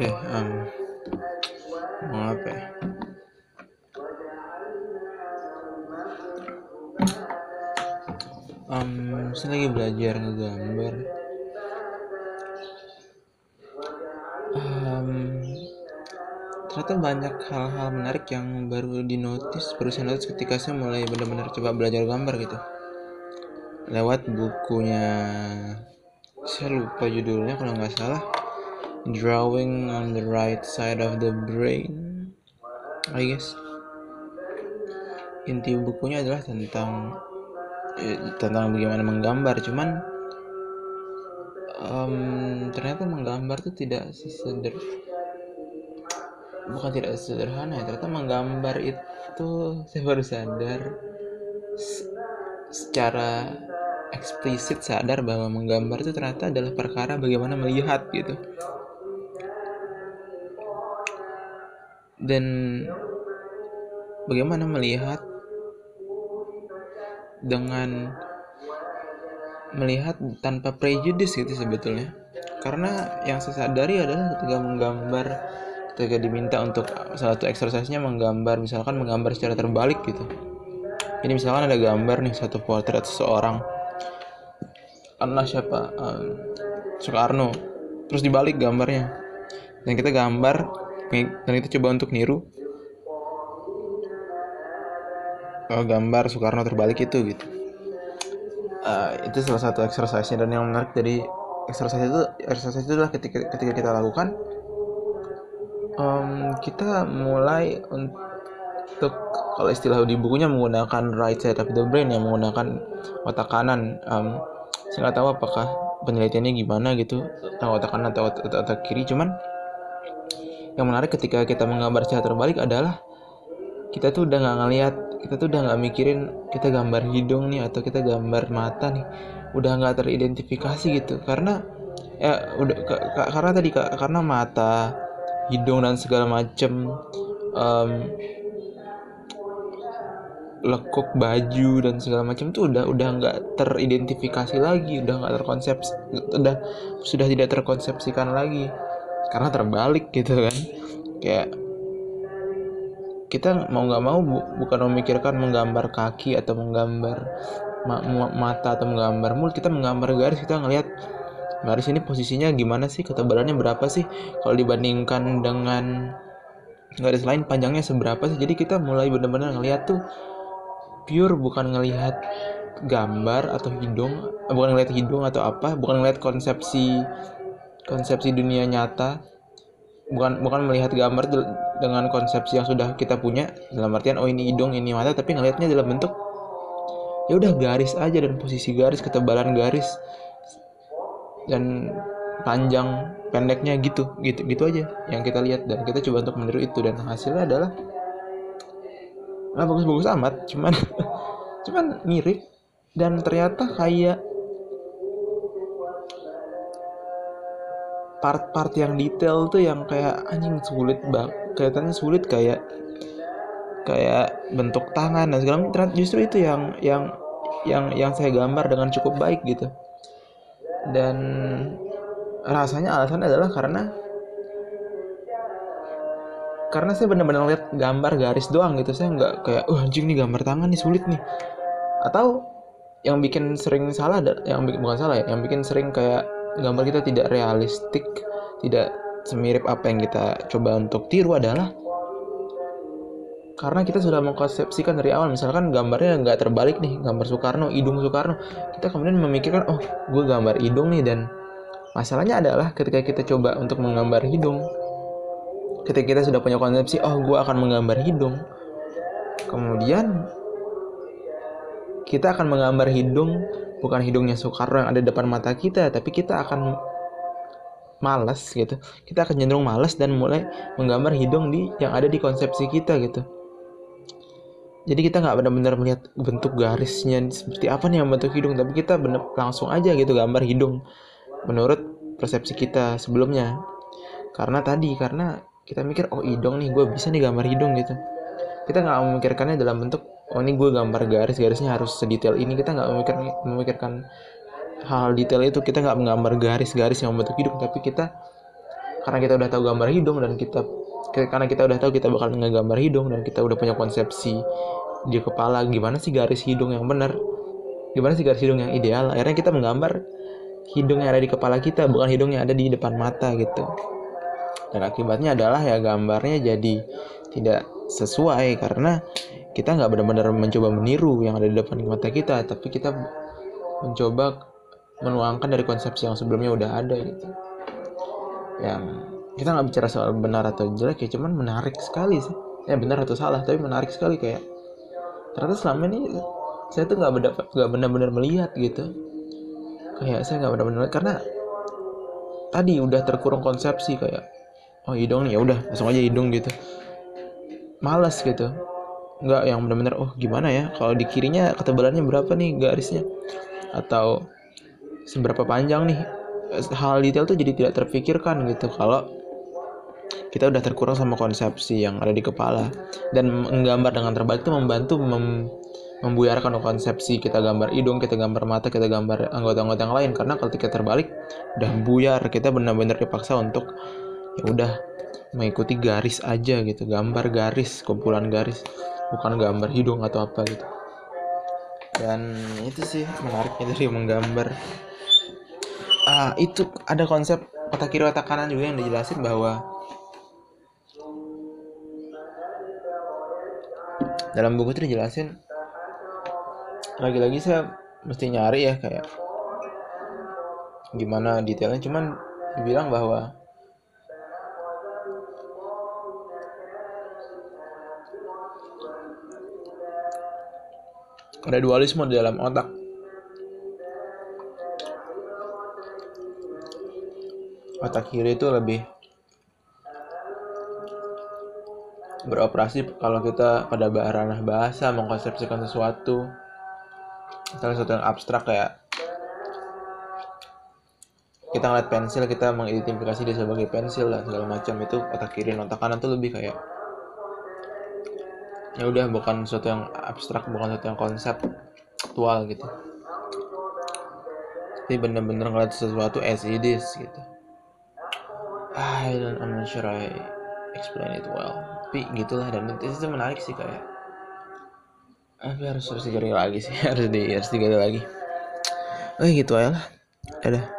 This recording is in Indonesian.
Oke, um, mau apa ya? Um, saya lagi belajar ngegambar. Um, ternyata banyak hal-hal menarik yang baru dinotis, baru saya notice ketika saya mulai benar-benar coba belajar gambar gitu. Lewat bukunya, saya lupa judulnya kalau nggak salah, Drawing on the Right Side of the Brain, I guess. Inti bukunya adalah tentang eh, tentang bagaimana menggambar, cuman um, ternyata menggambar itu tidak seseder bukan tidak sederhana ya ternyata menggambar itu saya baru sadar secara eksplisit sadar bahwa menggambar itu ternyata adalah perkara bagaimana melihat gitu dan bagaimana melihat dengan melihat tanpa prejudice gitu sebetulnya? Karena yang saya sadari adalah ketika menggambar ketika diminta untuk satu exercise-nya menggambar misalkan menggambar secara terbalik gitu. Ini misalkan ada gambar nih satu potret seseorang. Karena siapa um, Soekarno. Terus dibalik gambarnya. Dan kita gambar dan kita coba untuk niru. Oh, gambar Soekarno terbalik itu gitu. Uh, itu salah satu exercise-nya dan yang menarik dari exercise itu exercise itu adalah ketika ketika kita lakukan um, kita mulai untuk kalau istilah di bukunya menggunakan right side of the brain yang menggunakan otak kanan. Um, saya nggak tahu apakah penelitiannya gimana gitu tentang otak kanan atau otak kiri cuman yang menarik ketika kita menggambar secara terbalik adalah kita tuh udah nggak ngelihat kita tuh udah nggak mikirin kita gambar hidung nih atau kita gambar mata nih. Udah nggak teridentifikasi gitu. Karena ya udah karena tadi karena mata hidung dan segala macem um, lekuk baju dan segala macam tuh udah udah nggak teridentifikasi lagi udah nggak terkonsepsi udah sudah tidak terkonsepsikan lagi karena terbalik gitu kan. Kayak kita mau nggak mau bu, bukan memikirkan menggambar kaki atau menggambar ma mata atau menggambar mulut kita menggambar garis kita ngelihat garis ini posisinya gimana sih ketebalannya berapa sih? Kalau dibandingkan dengan garis lain panjangnya seberapa sih? Jadi kita mulai benar-benar ngelihat tuh pure bukan ngelihat gambar atau hidung eh, bukan ngelihat hidung atau apa bukan ngelihat konsepsi konsepsi dunia nyata bukan bukan melihat gambar dengan konsepsi yang sudah kita punya dalam artian oh ini hidung ini mata tapi ngelihatnya dalam bentuk ya udah garis aja dan posisi garis ketebalan garis dan panjang pendeknya gitu gitu gitu aja yang kita lihat dan kita coba untuk meniru itu dan hasilnya adalah nah bagus-bagus amat cuman cuman mirip dan ternyata kayak part-part yang detail tuh yang kayak anjing sulit banget kelihatannya sulit kayak kayak bentuk tangan dan segala macam. Justru itu yang yang yang yang saya gambar dengan cukup baik gitu. Dan rasanya alasan adalah karena karena saya benar-benar lihat gambar garis doang gitu. Saya nggak kayak oh anjing nih gambar tangan nih sulit nih. Atau yang bikin sering salah yang bikin bukan salah ya yang bikin sering kayak gambar kita tidak realistik tidak semirip apa yang kita coba untuk tiru adalah karena kita sudah mengkonsepsikan dari awal. Misalkan gambarnya nggak terbalik nih gambar Soekarno hidung Soekarno. Kita kemudian memikirkan oh gue gambar hidung nih dan masalahnya adalah ketika kita coba untuk menggambar hidung ketika kita sudah punya konsepsi oh gue akan menggambar hidung kemudian kita akan menggambar hidung bukan hidungnya Soekarno yang ada depan mata kita tapi kita akan malas gitu. Kita akan cenderung malas dan mulai menggambar hidung di yang ada di konsepsi kita gitu. Jadi kita nggak benar-benar melihat bentuk garisnya seperti apa nih yang bentuk hidung tapi kita bener langsung aja gitu gambar hidung menurut persepsi kita sebelumnya. Karena tadi karena kita mikir oh hidung nih gue bisa nih gambar hidung gitu. Kita nggak memikirkannya dalam bentuk oh ini gue gambar garis garisnya harus sedetail. Ini kita nggak memikir memikirkan hal detail itu. Kita nggak menggambar garis-garis yang membentuk hidung tapi kita karena kita udah tahu gambar hidung dan kita karena kita udah tahu kita bakal ngegambar hidung dan kita udah punya konsepsi di kepala gimana sih garis hidung yang benar? Gimana sih garis hidung yang ideal? Akhirnya kita menggambar hidung yang ada di kepala kita bukan hidung yang ada di depan mata gitu. Dan akibatnya adalah ya gambarnya jadi tidak sesuai karena kita nggak benar-benar mencoba meniru yang ada di depan mata kita tapi kita mencoba menuangkan dari konsepsi yang sebelumnya udah ada gitu. Yang kita nggak bicara soal benar atau jelek ya cuman menarik sekali sih. Ya benar atau salah tapi menarik sekali kayak ternyata selama ini saya tuh nggak berdapat nggak benar-benar melihat gitu. Kayak saya nggak benar-benar karena tadi udah terkurung konsepsi kayak oh hidung nih ya udah langsung aja hidung gitu. Males gitu nggak yang benar-benar oh gimana ya? Kalau di kirinya ketebalannya berapa nih garisnya atau seberapa panjang nih? Hal detail tuh jadi tidak terpikirkan gitu. Kalau kita udah terkurang sama konsepsi yang ada di kepala dan menggambar dengan terbaik itu membantu mem membuyarkan konsepsi. Kita gambar hidung, kita gambar mata, kita gambar anggota-anggota yang lain. Karena kalau kita terbalik udah buyar. Kita benar-benar dipaksa untuk ya udah mengikuti garis aja gitu. Gambar garis kumpulan garis bukan gambar hidung atau apa gitu. Dan itu sih menariknya dari menggambar. Ah itu ada konsep otak kiri otak kanan juga yang dijelasin bahwa dalam buku itu dijelasin lagi-lagi saya mesti nyari ya kayak gimana detailnya. Cuman dibilang bahwa ada dualisme di dalam otak. Otak kiri itu lebih beroperasi kalau kita pada ranah bahasa mengkonsepsikan sesuatu. Misalnya sesuatu yang abstrak kayak kita ngeliat pensil kita mengidentifikasi dia sebagai pensil dan segala macam itu otak kiri dan otak kanan tuh lebih kayak ya udah bukan sesuatu yang abstrak bukan sesuatu yang konseptual gitu. Tapi bener-bener ngeliat sesuatu as it is gitu. I don't I'm not sure I explain it well. Tapi gitulah dan itu, itu menarik sih kayak tapi harus harus digali lagi sih harus di harus digali lagi. Oke gitu aja lah. Ada